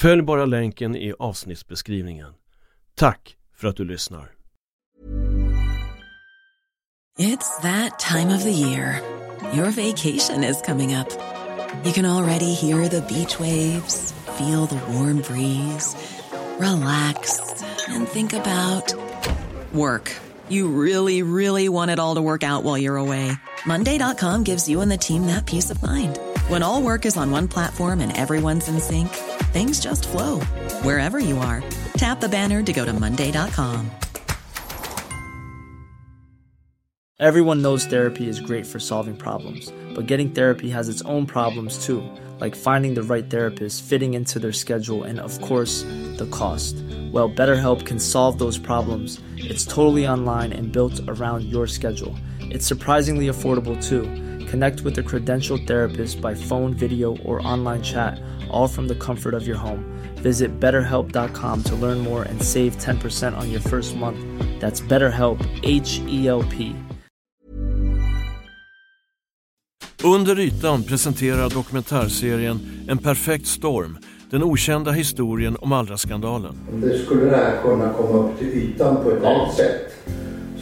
Följ bara länken i avsnittsbeskrivningen. Tack för att du lyssnar. It's that time of the year. Your vacation is coming up. You can already hear the beach waves, feel the warm breeze, relax and think about work. You really, really want it all to work out while you're away. Monday.com gives you and the team that peace of mind. When all work is on one platform and everyone's in sync, things just flow wherever you are. Tap the banner to go to Monday.com. Everyone knows therapy is great for solving problems, but getting therapy has its own problems too, like finding the right therapist, fitting into their schedule, and of course, the cost. Well, BetterHelp can solve those problems. It's totally online and built around your schedule. It's surprisingly affordable too. Connect with a credentialed therapist by phone, video, or online chat, all from the comfort of your home. Visit betterhelp.com to learn more and save 10% on your first month. That's BetterHelp, H E L P. Under ytan presenterar dokumentärserien En perfekt storm den okända historien om Allra-skandalen. Det skulle det här kunna komma upp till ytan på ett annat sätt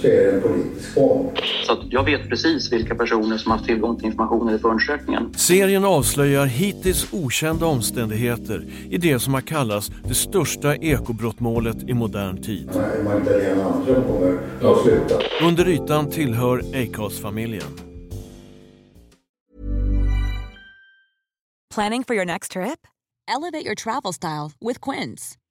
så är det en politisk bomb. Så att jag vet precis vilka personer som har haft tillgång till informationen i förundersökningen. Serien avslöjar hittills okända omständigheter i det som har kallats det största ekobrottmålet i modern tid. Magdalena Andersson kommer att sluta. Under ytan tillhör Acast-familjen. Planning for your next trip? Elevate your travel style with Quince.